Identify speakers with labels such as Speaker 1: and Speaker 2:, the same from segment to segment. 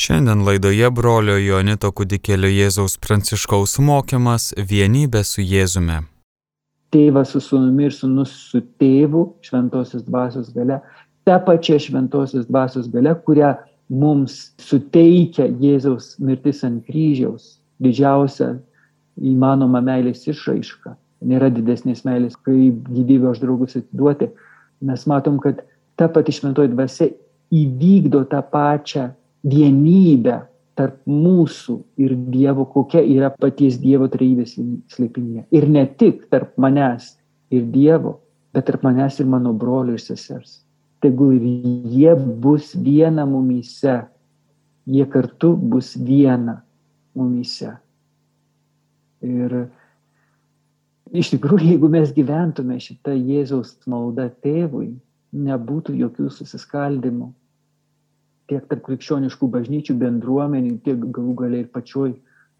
Speaker 1: Šiandien laidoje brolio Jonito kudikėlio Jėzaus Pranciškaus mokymas vienybė su Jėzume.
Speaker 2: Tėvas su sunumi ir sunus su tėvu šventosios dvasios gale, ta pačia šventosios dvasios gale, kurią mums suteikia Jėzaus mirtis ant kryžiaus, didžiausia įmanoma meilės išraiška. Nėra didesnės meilės, kaip gyvybę už draugus atiduoti. Mes matom, kad ta pati šventoji dvasia įvykdo tą pačią vienybę tarp mūsų ir Dievo, kokia yra paties Dievo trejybės slėpinė. Ir ne tik tarp manęs ir Dievo, bet tarp manęs ir mano brolio ir sesers. Tegul ir jie bus viena mumyse, jie kartu bus viena mumyse. Ir iš tikrųjų, jeigu mes gyventume šitą Jėzaus maldą tėvui, nebūtų jokių susiskaldimų tiek tarp krikščioniškų bažnyčių bendruomenių, tiek galų galiai ir pačioj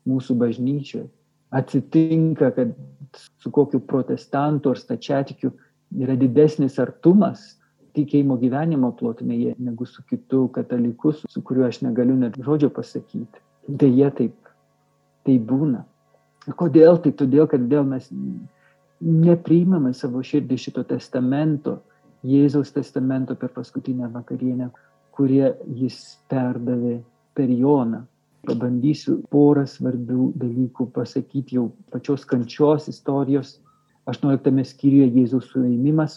Speaker 2: mūsų bažnyčioj. Atsitinka, kad su kokiu protestantu ar stačiatikiu yra didesnis artumas tikėjimo gyvenimo plotmėje negu su kitu kataliku, su kuriuo aš negaliu net žodžio pasakyti. Deja, taip, tai būna. Kodėl? Tai todėl, kad dėl mes nepriimame savo širdį šito testamento, Jėzaus testamento per paskutinę vakarienę, kurie jis perdavė per Joną. Pabandysiu porą svarbių dalykų pasakyti jau pačios kančios istorijos. 18 skyriuje Jėzaus suėmimas,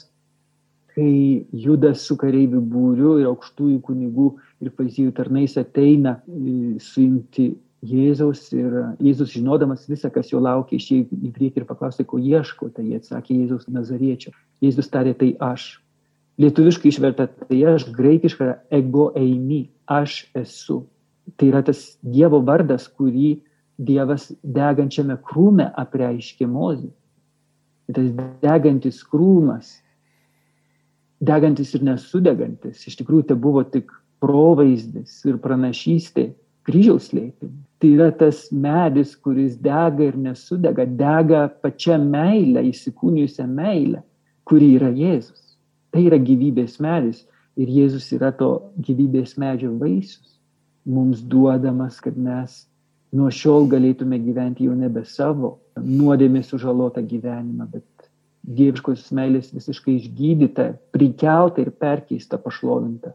Speaker 2: kai Judas su kareivių būriu ir aukštųjų kunigų ir faizijų tarnais ateina e, suimti Jėzaus ir Jėzus žinodamas visą, kas jo laukia, išėjo į priekį ir paklausė, ko ieško, tai jie atsakė Jėzaus Nazariečio. Jėzus tarė, tai aš. Lietuviškai išverta tai aš, graikiškai yra ego eini, aš esu. Tai yra tas Dievo vardas, kurį Dievas degančiame krūme apreiškė mozį. Tas degantis krūmas, degantis ir nesudegantis, iš tikrųjų tai buvo tik provaizdis ir pranašystė kryžiaus slėpimui. Tai yra tas medis, kuris dega ir nesudega, dega pačia meilė, įsikūnijusią meilę, kuri yra Jėzus. Tai yra gyvybės medis. Ir Jėzus yra to gyvybės medžio vaisius, mums duodamas, kad mes nuo šiol galėtume gyventi jau nebe savo nuodėmė sužalotą gyvenimą, bet dieviškosios meilės visiškai išgydytą, prikeltą ir perkeistą, pašlovintą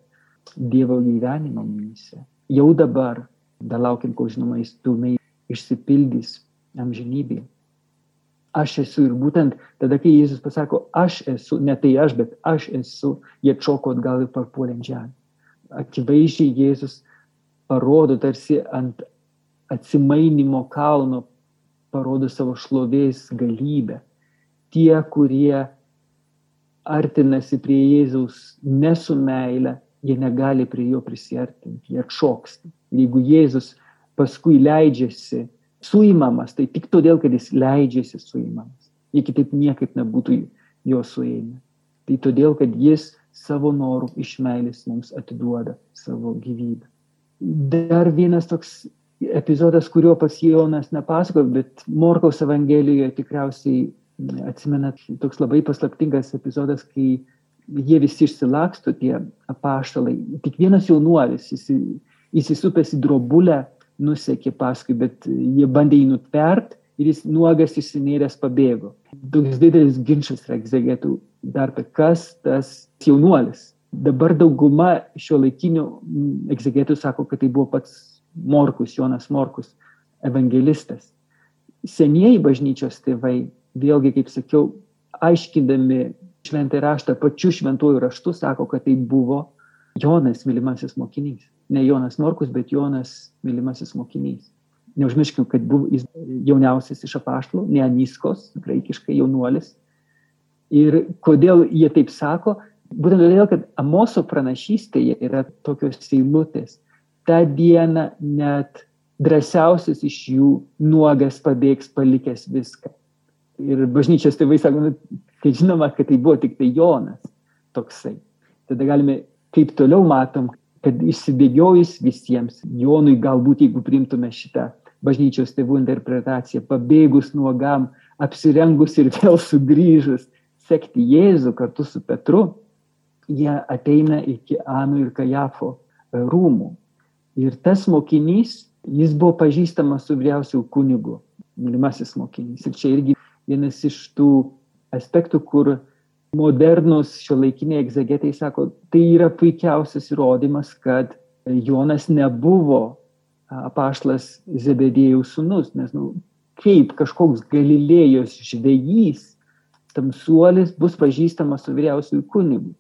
Speaker 2: Dievo gyvenimą mumise. Jau dabar, dar laukiam, kol žinoma, jis pilnai išsipildys amžinybėje aš esu. Ir būtent tada, kai Jėzus pasako, aš esu, ne tai aš, bet aš esu, jie čoko atgal ir parpuolė ant žemę. Akivaizdžiai Jėzus parodo tarsi ant atsimainimo kalno, parodo savo šlovės galybę. Tie, kurie artinasi prie Jėzaus ne su meile, jie negali prie jo prisartinti, jie atšoksta. Jeigu Jėzus paskui leidžiasi suimamas, tai tik todėl, kad jis leidžiasi suimamas. Jie kitaip niekaip nebūtų jo suėmę. Tai todėl, kad jis savo norų iš meilės mums atiduoda savo gyvybę. Dar vienas toks epizodas, kurio pas Jonas nepasakojo, bet Morkaus Evangelijoje tikriausiai atsimenat, toks labai paslaptingas epizodas, kai jie visi išsilaksto, tie apaštalai. Tik vienas jaunuolis įsisupęs į drobulę nusekė paskui, bet jie bandė jį nutvert ir jis nuogas išsinėręs pabėgo. Toks didelis ginčas yra egzegetų dar apie kas tas jaunuolis. Dabar dauguma šio laikinių egzegetų sako, kad tai buvo pats Morkus, Jonas Morkus, evangelistas. Senieji bažnyčios tėvai, vėlgi, kaip sakiau, aiškindami šventą raštą, pačiu šventuoju raštu, sako, kad tai buvo Jonas mylimasis mokinys ne Jonas Morkus, bet Jonas mylimasis mokinys. Neužmirškim, kad buvo jis jauniausias iš apaštalų, ne Aniskos, graikiškai jaunuolis. Ir kodėl jie taip sako? Būtent todėl, kad Amoso pranašystėje yra tokios eilutės. Ta diena net drąsiausias iš jų nuogas pabėgs palikęs viską. Ir bažnyčios tėvai sako, nu, tai žinoma, kad tai buvo tik tai Jonas toksai. Tada galime, kaip toliau matom, kad išsibėgiojus visiems, Jonui galbūt, jeigu priimtume šitą bažnyčios tėvų interpretaciją, pabėgus nuogam, apsirengus ir vėl sugrįžus, sekti Jėzų kartu su Petru, jie ateina iki Anų ir Kajafo rūmų. Ir tas mokinys, jis buvo pažįstamas su vyriausiu kunigu, mylimasis mokinys. Ir čia irgi vienas iš tų aspektų, kur modernus šio laikiniai egzegetai sako, tai yra puikiausias įrodymas, kad Jonas nebuvo apaštlas Zebedėjų sūnus, nes nu, kaip kažkoks Galilėjos žvejys, tamsuolis bus pažįstamas su vyriausiųjų kunigu.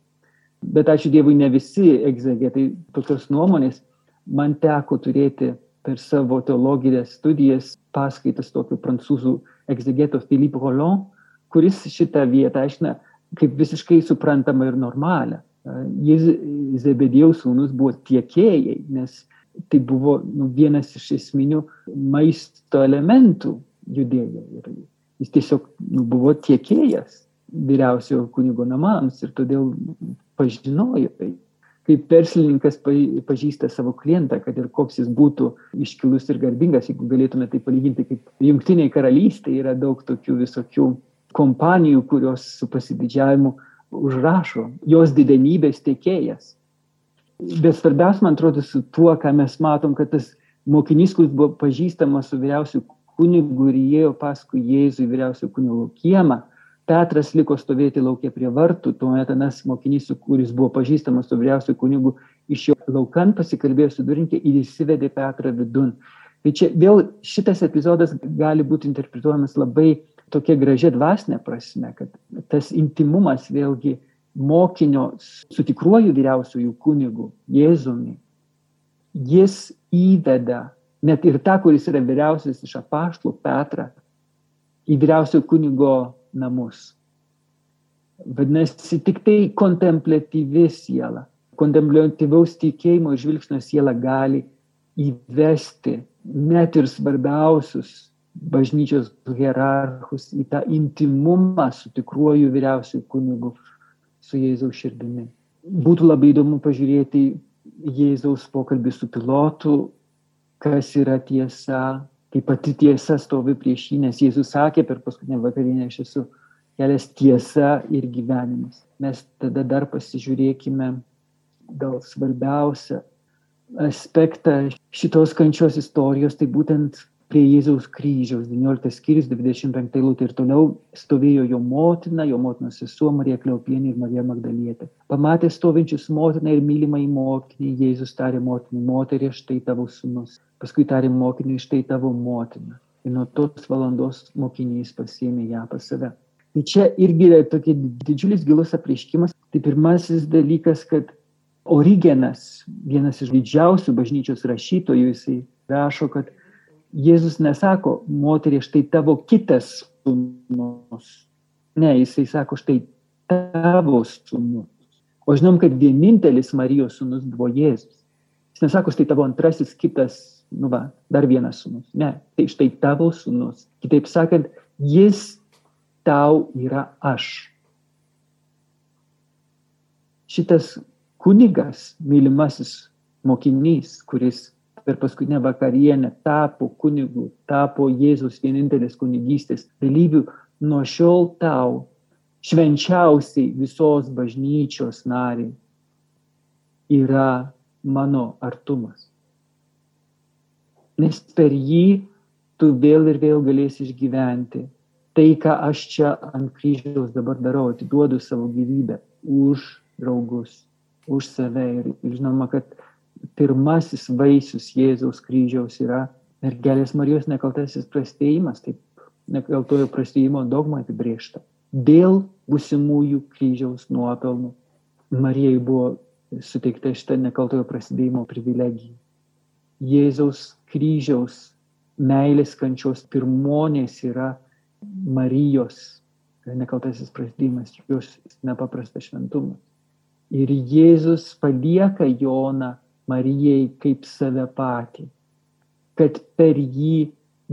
Speaker 2: Bet ačiū Dievui, ne visi egzegetai tokios nuomonės. Man teko turėti per savo teologinės studijas paskaitas tokio prancūzų egzegeto Philippe Roland, kuris šitą vietą aiškina kaip visiškai suprantama ir normalią. Jis Zebedėjaus sūnus buvo tiekėjai, nes tai buvo nu, vienas iš esminių maisto elementų judėjo. Ir jis tiesiog nu, buvo tiekėjas vyriausiojo kunigo namams ir todėl pažinojo tai. Kaip verslininkas pažįsta savo klientą, kad ir koks jis būtų iškilus ir garbingas, jeigu galėtume tai palyginti, kaip jungtiniai karalystėje yra daug tokių visokių kompanijų, kurios su pasididžiavimu užrašo jos didenybės tiekėjas. Bet svarbiausia, man atrodo, su tuo, ką mes matom, kad tas mokinys, kuris buvo pažįstamas su vyriausiu kunigu ir įėjo paskui Jėzų į vyriausio kunigo kiemą, Petras liko stovėti laukia prie vartų, tuomet anas mokinys, kuris buvo pažįstamas su vyriausiu kunigu, iš jo laukan pasikalbėjo su durinkė ir įsivedė Petrą vidun. Tai čia vėl šitas epizodas gali būti interpretuojamas labai tokia gražia dvasinė prasme, kad tas intimumas vėlgi mokinio su tikruoju vyriausiųjų kunigu, Jėzumi, jis įveda net ir tą, kuris yra vyriausias iš apaštlų Petrą, į vyriausio kunigo namus. Vadinasi, tik tai kontemplatyvi siela, kontemplatyvaus tikėjimo žvilgsnio siela gali įvesti net ir svarbiausius bažnyčios hierarchus į tą intimumą su tikruoju vyriausiu kunigu, su Jėzaus širdimi. Būtų labai įdomu pažiūrėti Jėzaus pokalbį su pilotu, kas yra tiesa, kai pati tiesa stovi prieš jį, nes Jėzus sakė per paskutinę vakarienę, aš esu kelias tiesa ir gyvenimas. Mes tada dar pasižiūrėkime gal svarbiausią aspektą šitos kančios istorijos, tai būtent prie Jėzaus kryžiaus, 19 skyrius, 25 eilutė ir toliau stovėjo jo motina, jo motinos sesuo Marija Kleupienė ir Marija Magdalietė. Pamatė stovinčius motiną ir mylimą į mokinį, Jėzus tarė motinai, moterį, štai tavo sunus. Paskui tarė mokiniui, štai tavo motina. Ir nuo tos valandos mokinys pasėmė ją pas save. Tai čia irgi yra tokia didžiulis gilus apreiškimas. Tai pirmasis dalykas, kad Origenas, vienas iš didžiausių bažnyčios rašytojų, jisai rašo, kad Jėzus nesako, moterie, štai tavo kitas sūnus. Ne, jisai sako, štai tavo sūnus. O žinom, kad vienintelis Marijos sūnus buvo Jėzus. Jis nesako, štai tavo antrasis kitas, nu va, dar vienas sūnus. Ne, tai štai tavo sūnus. Kitaip sakant, jis tau yra aš. Šitas kunigas, mylimasis mokinys, kuris per paskutinę vakarienę tapo kunigu, tapo Jėzus vienintelis kunigystės dalyvių, nuo šiol tau švenčiausiai visos bažnyčios nariai yra mano artumas. Nes per jį tu vėl ir vėl galėsi išgyventi tai, ką aš čia ant kryžiaus dabar darau, atiduodu savo gyvybę už draugus, už save. Ir, ir žinoma, kad pirmasis vaisius Jėzaus kryžiaus yra mergelės Marijos nekaltasis prastėjimas, taip nekaltojo prastėjimo dogma apibriešta. Dėl busimųjų kryžiaus nuopelnų Marijai buvo suteikta šitą nekaltojo prasidėjimo privilegija. Jėzaus kryžiaus meilės kančios pirmonės yra Marijos nekaltasis prasidėjimas, jos nepaprastas šventumas. Ir Jėzus palieka Joną Marijai kaip save patį, kad per jį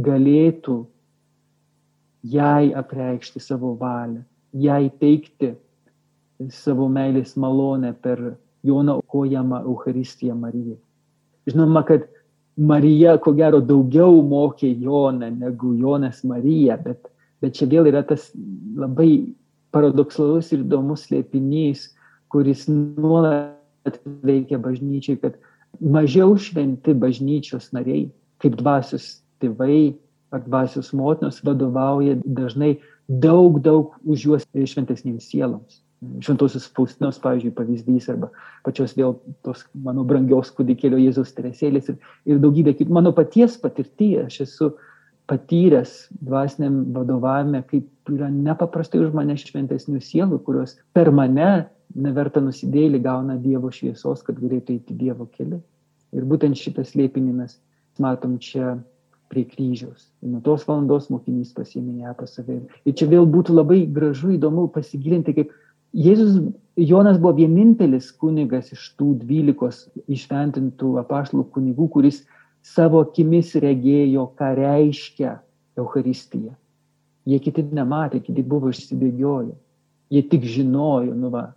Speaker 2: galėtų jai apreikšti savo valią, jai teikti savo meilės malonę per Joną aukojamą Eucharistiją Marijai. Žinoma, kad Marija, ko gero, daugiau mokė Joną negu Jonas Marija, bet, bet čia vėl yra tas labai paradoksalus ir įdomus slėpinys, kuris nuolat veikia bažnyčiai, kad mažiau šventi bažnyčios nariai, kaip dvasios tėvai ar dvasios motinos vadovauja dažnai daug, daug už juos šventesniems sieloms. Šventosios Faustinos, pavyzdžiui, pavyzdys, arba pačios vėl tos mano brangios kūdikėlio Jėzaus teresėlės ir, ir daugybė kitų. Mano paties patirtyje aš esu patyręs dvasiniam vadovavime, kaip yra nepaprastai už mane šventesnių sielų, kurios per mane neverta nusidėlį gauna Dievo šviesos, kad galėtų eiti Dievo keliu. Ir būtent šitą slėpinį mes matom čia prie kryžiaus. Ir nuo tos valandos mokinys pasiėmė ją pas save. Ir čia vėl būtų labai gražu, įdomu pasigilinti, kaip Jėzus, Jonas buvo vienintelis kunigas iš tų dvylikos išventintų apaštalų kunigų, kuris savo akimis regėjo, ką reiškia Euharistija. Jie kiti nematė, kiti buvo išsibėgioję. Jie tik žinojo, nu va,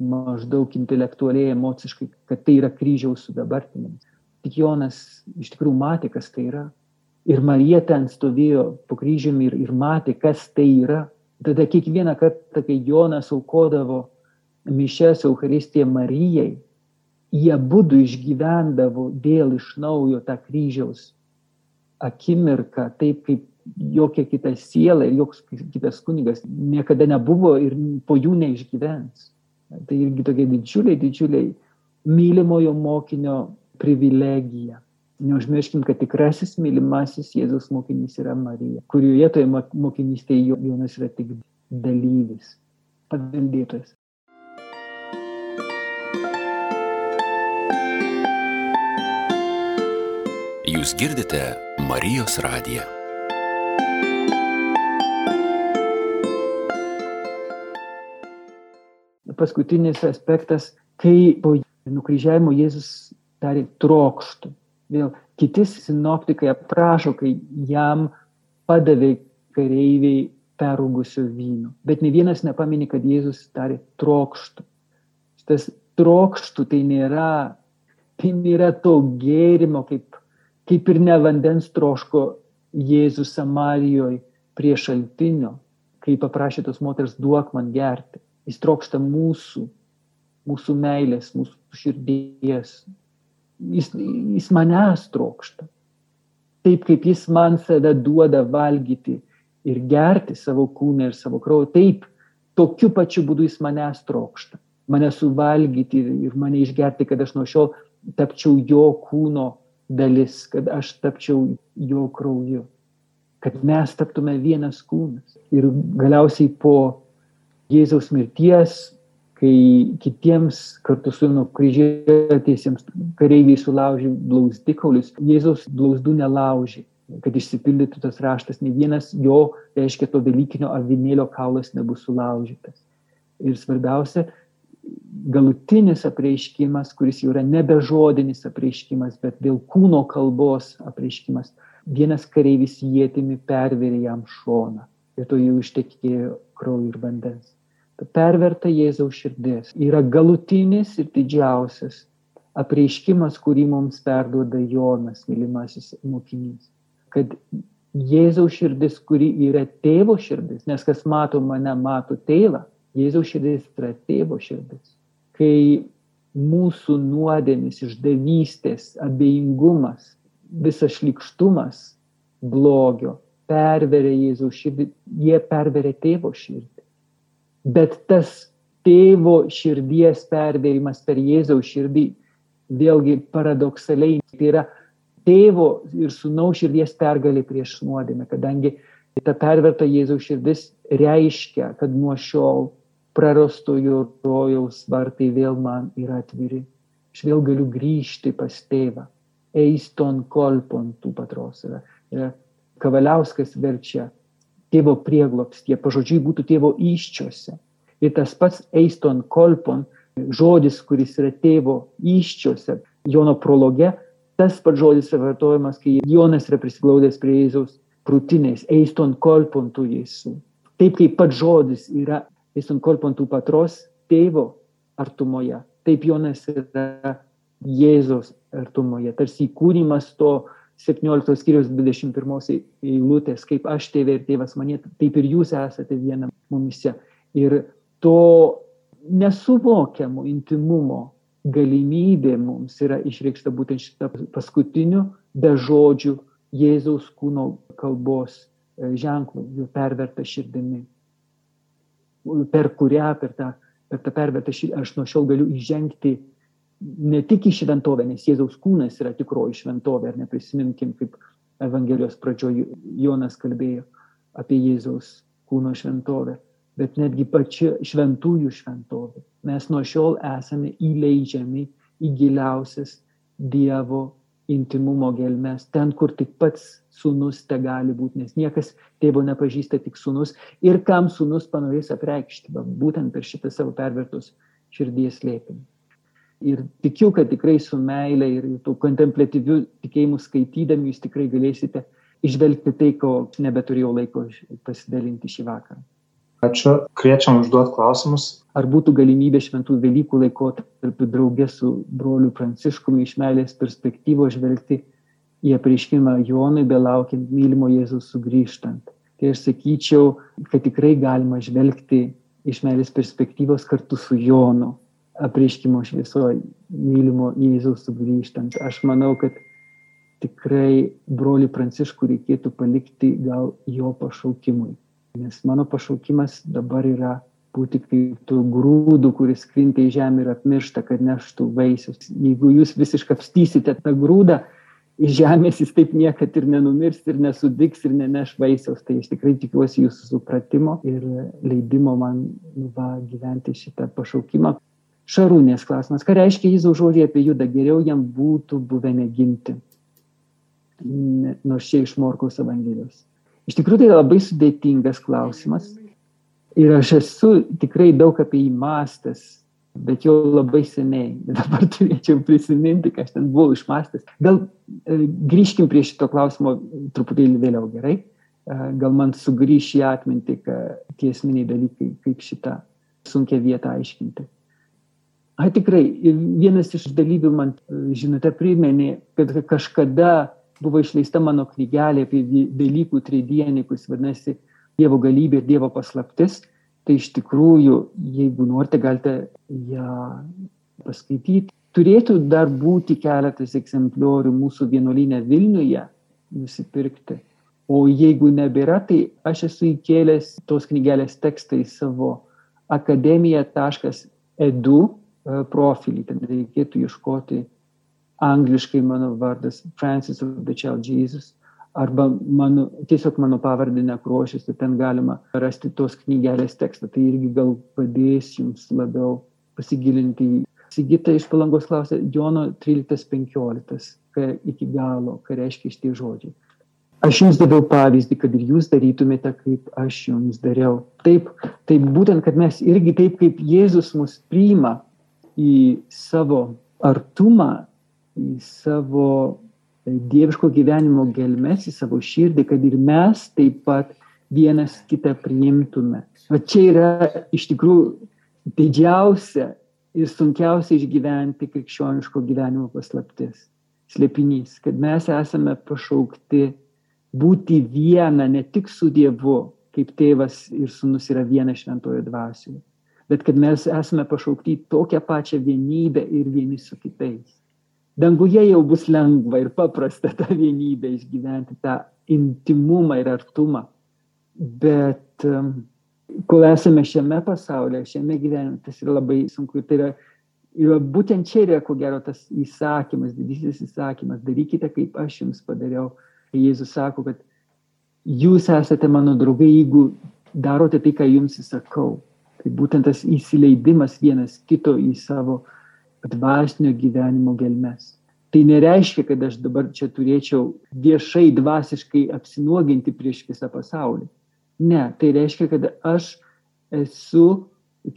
Speaker 2: maždaug intelektualiai, emociškai, kad tai yra kryžiaus sudabartinimas. Tik Jonas iš tikrųjų matė, kas tai yra. Ir Marija ten stovėjo po kryžiumi ir, ir matė, kas tai yra. Tada kiekvieną kartą, kai Jonas aukodavo mišęs Euharistiją Marijai, jie būdų išgyvendavo vėl iš naujo tą kryžiaus akimirką, taip kaip jokia kita siela ir joks kitas kunigas niekada nebuvo ir po jų neišgyvens. Tai irgi tokia didžiuliai, didžiuliai mylimojo mokinio privilegija. Neužmirškim, kad tikrasis mylimasis Jėzus mokinys yra Marija, kurioje toje mokinystėje Jonas yra tik dalyvis, paveldėtojas.
Speaker 3: Jūs girdite Marijos radiją.
Speaker 2: Paskutinis aspektas, kai po nukryžiavimo Jėzus tarė trokštų. Vėl kiti sinoptikai aprašo, kai jam padavė kareiviai perūgusio vyno. Bet ne vienas nepamini, kad Jėzus tarė trokštų. Šitas trokštų tai nėra, tai nėra to gėrimo, kaip, kaip ir ne vandens troško Jėzus Samarijoje prie šaltinio, kai paprašė tos moters duok man gerti. Jis trokšta mūsų, mūsų meilės, mūsų širdies. Jis, jis manęs trokšta. Taip kaip jis man save duoda valgyti ir gerti savo kūną ir savo kraują, taip, tokiu pačiu būdu jis manęs trokšta. Mane suvalgyti ir mane išgerti, kad aš nuo šiol tapčiau jo kūno dalis, kad aš tapčiau jo krauju, kad mes taptume vienas kūnas. Ir galiausiai po Jėzaus mirties, kai kitiems kartu su nukryžiuotėsiems kareiviai sulaužė blauzdikaulius, Jėzaus blauzdų nelaužė, kad išsipildytų tas raštas, ne vienas jo, reiškia, to dalykinio avinėlio kaulas nebus sulaužytas. Ir svarbiausia, galutinis apreiškimas, kuris jau yra nebe žodinis apreiškimas, bet vėl kūno kalbos apreiškimas. Vienas kareivis jėtimi pervėrė jam šoną ir to jau ištekėjo kraujo ir vandens perverta Jėzaus širdis yra galutinis ir didžiausias apreiškimas, kurį mums perduoda Jonas, mylimasis mokinys. Kad Jėzaus širdis, kuri yra tėvo širdis, nes kas mato mane, mato tėvą, Jėzaus širdis yra tėvo širdis. Kai mūsų nuodėmis, išdavystės, abejingumas, visas šlikštumas blogio perveria Jėzaus širdį, jie perveria tėvo širdį bet tas tėvo širdies pervėrimas per Jėzaus širdį, vėlgi paradoksaliai, tai yra tėvo ir sunaus širdies pergalė prieš nuodėmę, kadangi ta perverta Jėzaus širdis reiškia, kad nuo šiol prarastojo rojaus vartai vėl man yra atviri. Aš vėl galiu grįžti pas tėvą. Eiston kolpon tų patros yra. yra Kavaliauskas verčia tėvo prieglopstie, pažodžiui būtų tėvo iščiose. Ir tas pats eiston kolpon, žodis, kuris yra tėvo iščiose, Jono prologe, tas pats žodis yra vartojamas, kai Jonas yra prisiglaudęs prie Jėzaus krūtinės, eiston kolpon tų Jėzų. Taip kaip pats žodis yra eiston kolpon tų patros tėvo artumoje, taip Jonas yra Jėzos artumoje, tarsi įkūnymas to 17 skyrius 21 eilutės, kaip aš tėvė ir tėvas mane, taip ir jūs esate viena mumise. Ir to nesuvokiamo intimumo galimybė mums yra išreikšta būtent šitą paskutiniu be žodžių Jėzaus kūno kalbos e, ženklų, jų perverta širdimi, per kurią, per tą, per tą pervertą širdį aš nuo šiol galiu įžengti ne tik į šventovę, nes Jėzaus kūnas yra tikroji šventovė, ar neprisiminkim, kaip Evangelijos pradžioje Jonas kalbėjo apie Jėzaus kūno šventovę, bet netgi pačia šventųjų šventovė. Mes nuo šiol esame įleidžiami į giliausias Dievo intimumo gelmes, ten, kur tik pats sunus te gali būti, nes niekas tėvo nepažįsta tik sunus ir kam sunus panorės apreikšti, būtent per šitą savo pervertus širdies lėpinį. Ir tikiu, kad tikrai su meile ir tų kontemplatyvių tikėjimų skaitydami jūs tikrai galėsite išvelgti tai, ko nebeturėjau laiko pasidalinti šį vakarą.
Speaker 4: Ačiū. Kviečiam užduoti klausimus.
Speaker 2: Ar būtų galimybė šventų Velykų laikotarpiu draugė su broliu Pranciškumi iš meilės perspektyvos žvelgti į apreiškimą Jonui, belaukiant mylimo Jėzaus sugrįžtant. Tai aš sakyčiau, kad tikrai galima žvelgti iš meilės perspektyvos kartu su Jonu, apreiškimo šviesoje mylimo Jėzaus sugrįžtant. Aš manau, kad tikrai broli Pranciškų reikėtų palikti gal jo pašaukimui Nes mano pašaukimas dabar yra būti kaip tų grūdų, kuris krinta į žemę ir apmiršta, kad neštų vaisius. Jeigu jūs visiškai apstysite tą grūdą, iš žemės jis taip niekad ir nenumirs, ir nesudiks, ir neneš vaisiaus. Tai aš tikrai tikiuosi jūsų supratimo ir leidimo man va, gyventi šitą pašaukimą. Šarūnės klausimas. Ką reiškia Jėzaus žodžiai apie judą? Geriau jam būtų buvę neginti. Nors čia iš Morkaus Evangelijos. Iš tikrųjų tai labai sudėtingas klausimas. Ir aš esu tikrai daug apie jį mąstęs, bet jau labai seniai. Dabar turėčiau prisiminti, ką aš ten buvau išmastęs. Gal e, grįžkim prie šito klausimo truputėlį vėliau, gerai? E, gal man sugrįš į atmintį tie esminiai dalykai, kaip šitą sunkia vietą aiškinti. A, tikrai, vienas iš dalyvių man e, žinutę priminė, kad kažkada buvo išleista mano knygelė apie Velykų tridienį, kuris vadinasi Dievo galybė ir Dievo paslaptis. Tai iš tikrųjų, jeigu norite, galite ją paskaityti. Turėtų dar būti keletas egzempliorių mūsų vienuolinė Vilniuje nusipirkti. O jeigu nebėra, tai aš esu įkėlęs tos knygelės tekstą į savo akademija.edu e, profilį. Ten reikėtų ieškoti angliškai mano vardas Francis of the Child Jesus, arba mano, tiesiog mano pavardė nekrošis, tai ten galima rasti tos knygelės tekstą, tai irgi gal padės jums labiau pasigilinti. Sigita iš palangos klausė Jono 13.15, ką iki galo, ką reiškia šitie žodžiai. Aš jums daviau pavyzdį, kad ir jūs darytumėte, kaip aš jums dariau. Taip, taip būtent, kad mes irgi taip, kaip Jėzus mus priima į savo artumą, į savo e, dieviško gyvenimo gelmes, į savo širdį, kad ir mes taip pat vienas kitą priimtume. O čia yra iš tikrųjų didžiausia ir sunkiausia išgyventi krikščioniško gyvenimo paslaptis. Slėpinys, kad mes esame pašaukti būti viena ne tik su Dievu, kaip tėvas ir sunus yra viena šventojo dvasioje, bet kad mes esame pašaukti tokią pačią vienybę ir vieni su kitais danguje jau bus lengva ir paprasta tą vienybę išgyventi, tą intimumą ir artumą. Bet um, kol esame šiame pasaulyje, šiame gyvenime, tas yra labai sunku. Tai yra, yra būtent čia yra, ko gero, tas įsakymas, didysis įsakymas, darykite, kaip aš jums padariau. Jėzus sako, kad jūs esate mano draugai, jeigu darote tai, ką jums įsakau. Tai būtent tas įsileidimas vienas kito į savo dvasinio gyvenimo gelmes. Tai nereiškia, kad aš dabar čia turėčiau viešai dvasiškai apsinuoginti prieš visą pasaulį. Ne, tai reiškia, kad aš esu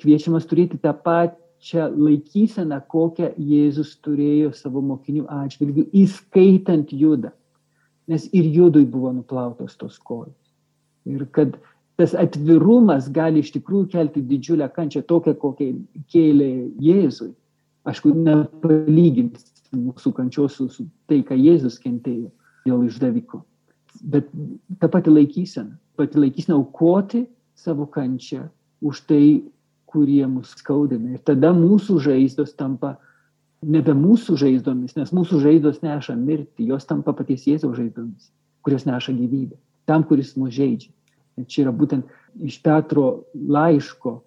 Speaker 2: kviečiamas turėti tą pačią laikyseną, kokią Jėzus turėjo savo mokinių atžvilgių, įskaitant judą. Nes ir judui buvo nuplautos tos kojos. Ir kad tas atvirumas gali iš tikrųjų kelti didžiulę kančią, tokią, kokią kėlė Jėzui Aišku, nepalyginti mūsų kančios su, su tai, ką Jėzus kentėjo dėl išdaviko. Bet ta pati laikysena, pati laikysena aukoti savo kančią už tai, kurie mus skaudina. Ir tada mūsų žaizdos tampa nebe mūsų žaizdomis, nes mūsų žaizdos neša mirtį, jos tampa paties Jėzaus žaizdomis, kurios neša gyvybę, tam, kuris mus žaidžia. Ir čia yra būtent iš Petro laiško,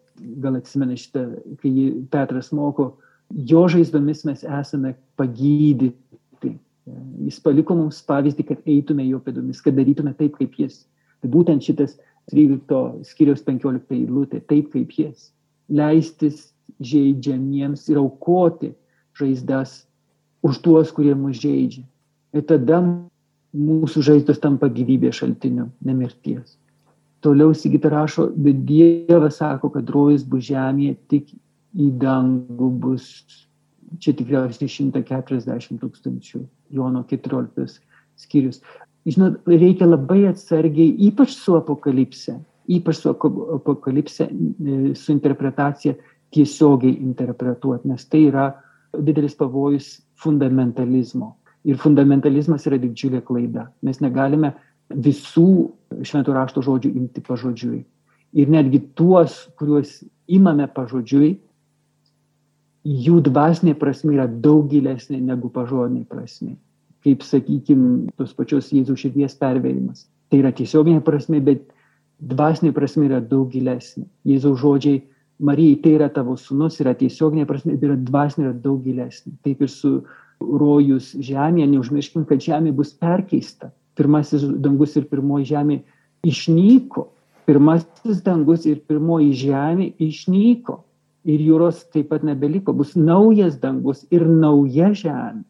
Speaker 2: gal atsimena šitą, kai Petras moko, jo žaizdomis mes esame pagydyti. Jis paliko mums pavyzdį, kad eitume jo pėdomis, kad darytume taip, kaip jis. Tai būtent šitas 13 skiriaus 15 eilutė, taip kaip jis. Leistis žaidžiamiems ir aukoti žaizdas už tuos, kurie mus žaidžia. Ir tada mūsų žaizdos tampa gyvybės šaltiniu, nemirties. Toliau Sigita rašo, bet Dievas sako, kad rojus bus žemėje, tik į dangų bus, čia tikriausiai 140 tūkstančių, Jono 14 skyrius. Žinot, reikia labai atsargiai, ypač su apokalipse, ypač su apokalipse, e, su interpretacija tiesiogiai interpretuoti, nes tai yra didelis pavojus fundamentalizmo. Ir fundamentalizmas yra didžiulė klaida. Mes negalime visų šventų rašto žodžių imti pažodžiui. Ir netgi tuos, kuriuos imame pažodžiui, jų dvasinė prasme yra daug gilesnė negu pažodinė prasme. Kaip, sakykime, tos pačios Jėzaus širdies pervėrimas. Tai yra tiesioginė prasme, bet dvasinė prasme yra daug gilesnė. Jėzaus žodžiai Marijai tai yra tavo sunus, yra tiesioginė prasme, tai yra dvasinė, yra daug gilesnė. Taip ir su rojus žemėje, neužmirškim, kad žemė bus perkeista. Pirmasis dangus ir pirmoji žemė išnyko. Pirmasis dangus ir pirmoji žemė išnyko. Ir jūros taip pat nebeliko. Bus naujas dangus ir nauja žemė.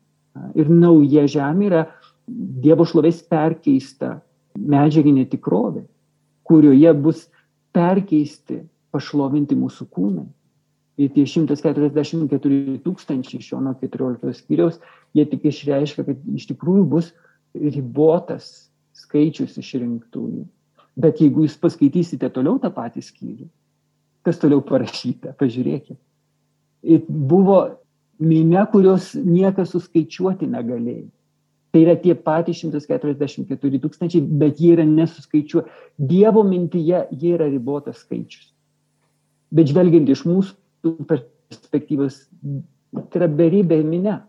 Speaker 2: Ir nauja žemė yra Dievo šlovės perkeista medžiaginė tikrovė, kurioje bus perkeisti pašlovinti mūsų kūnai. Ir tie 144 tūkstančiai iš Jono 14 skyriaus, jie tik išreiškia, kad iš tikrųjų bus ribotas skaičius išrinktųjų. Bet jeigu jūs paskaitysite toliau tą patį skyrių, kas toliau parašyta, pažiūrėkite. Ir buvo minė, kurios niekas suskaičiuoti negalėjo. Tai yra tie patys 144 tūkstančiai, bet jie yra nesuskaičiuoti. Dievo mintyje jie yra ribotas skaičius. Bet žvelgiant iš mūsų perspektyvos, tai yra beribė minė,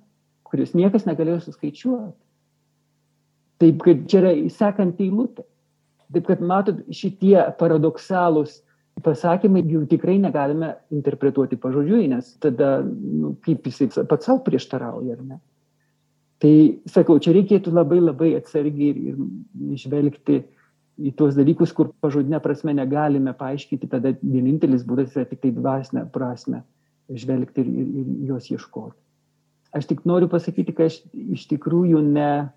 Speaker 2: kurios niekas negalėjo suskaičiuoti. Taip, kad čia yra sekant eilutė. Taip, kad matot, šitie paradoksalūs pasakymai jų tikrai negalime interpretuoti pažodžiui, nes tada, nu, kaip jisai pats savo prieštarauja, ar ne? Tai sakau, čia reikėtų labai labai atsargiai ir, ir išvelgti į tuos dalykus, kur pažodinė prasme negalime paaiškinti, tada vienintelis būdas yra tik tai dvasinę prasme žvelgti ir, ir, ir jos ieškoti. Aš tik noriu pasakyti, kad aš iš tikrųjų ne,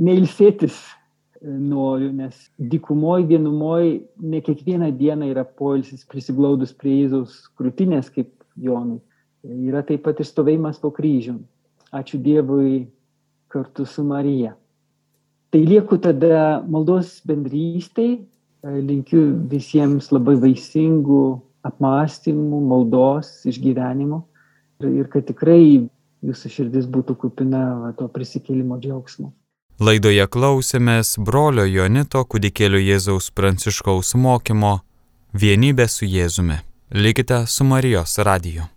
Speaker 2: neilsėtis e, noriu, nes dykumoje, vienumoje ne kiekvieną dieną yra poilsis prisiglaudus prie Jėzaus krūtinės, kaip Jonui. Yra taip pat ir stovėjimas po kryžium. Ačiū Dievui kartu su Marija. Tai lieku tada maldos bendrystai, linkiu visiems labai vaisingų apmąstymų, maldos, išgyvenimų ir kad tikrai jūsų širdis būtų kupina va, to prisikėlimo džiaugsmo.
Speaker 1: Laidoje klausėmės brolio Jonito kudikėlio Jėzaus Pranciškaus mokymo Vienybė su Jėzumi. Likite su Marijos radiju.